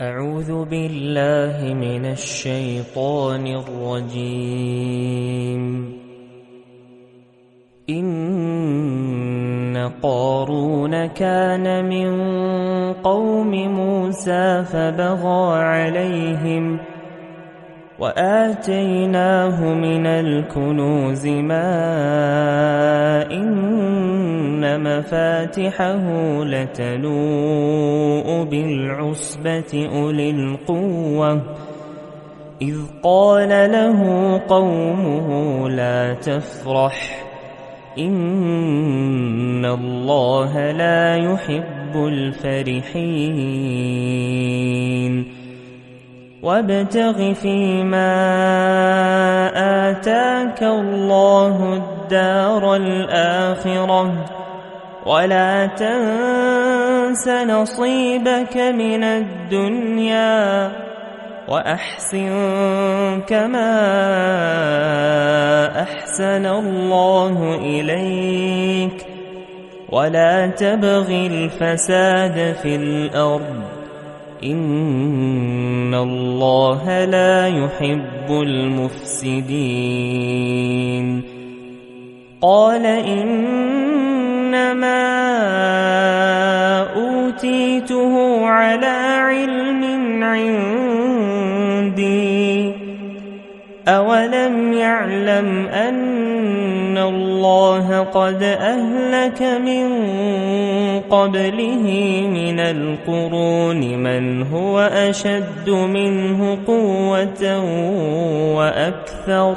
أعوذ بالله من الشيطان الرجيم. إن قارون كان من قوم موسى فبغى عليهم وآتيناه من الكنوز ما إن مفاتحه لتنوء بالعصبة أولي القوة. إذ قال له قومه لا تفرح إن الله لا يحب الفرحين. وابتغ فيما آتاك الله الدار الآخرة. ولا تنس نصيبك من الدنيا وأحسن كما أحسن الله إليك ولا تبغ الفساد في الأرض إن الله لا يحب المفسدين قال إنما أوتيته على علم عندي. أولم يعلم أن الله قد أهلك من قبله من القرون من هو أشد منه قوة وأكثر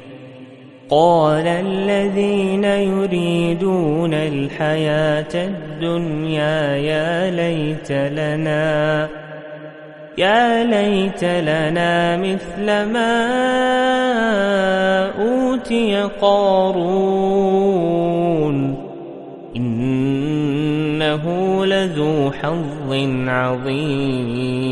قال الذين يريدون الحياة الدنيا يا ليت لنا يا ليت لنا مثل ما أوتي قارون. إنه لذو حظ عظيم.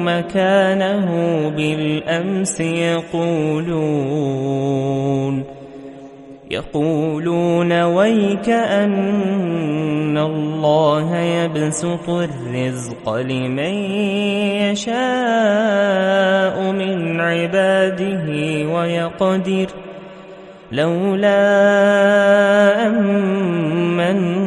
مكانه بالأمس يقولون يقولون ويك أن الله يبسط الرزق لمن يشاء من عباده ويقدر لولا أمن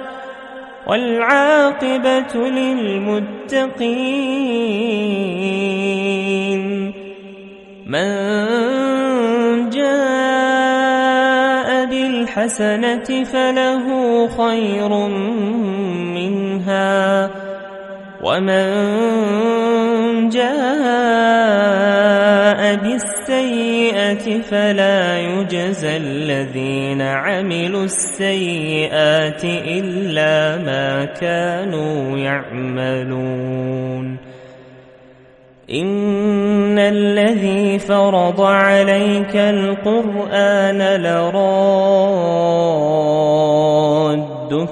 والعاقبة للمتقين من جاء بالحسنة فله خير منها ومن جاء بالسيئة فلا يجزى الذين عملوا السيئات إلا ما كانوا يعملون. إن الذي فرض عليك القرآن لرادك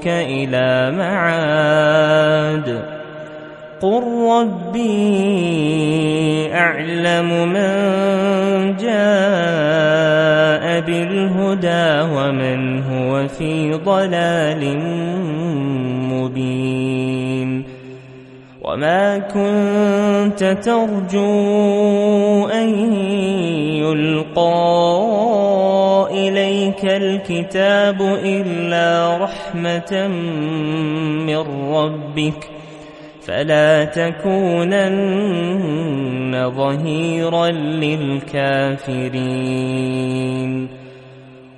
إلى معاد. قل ربي أعلم من جاء بالهدى ومن هو في ضلال مبين وما كنت ترجو أن يلقى إليك الكتاب إلا رحمة من ربك فلا تكونن ظهيرا للكافرين.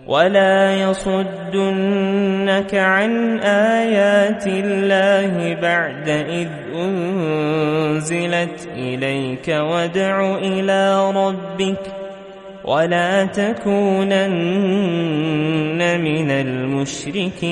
ولا يصدنك عن آيات الله بعد إذ أنزلت إليك وادع إلى ربك ولا تكونن من المشركين.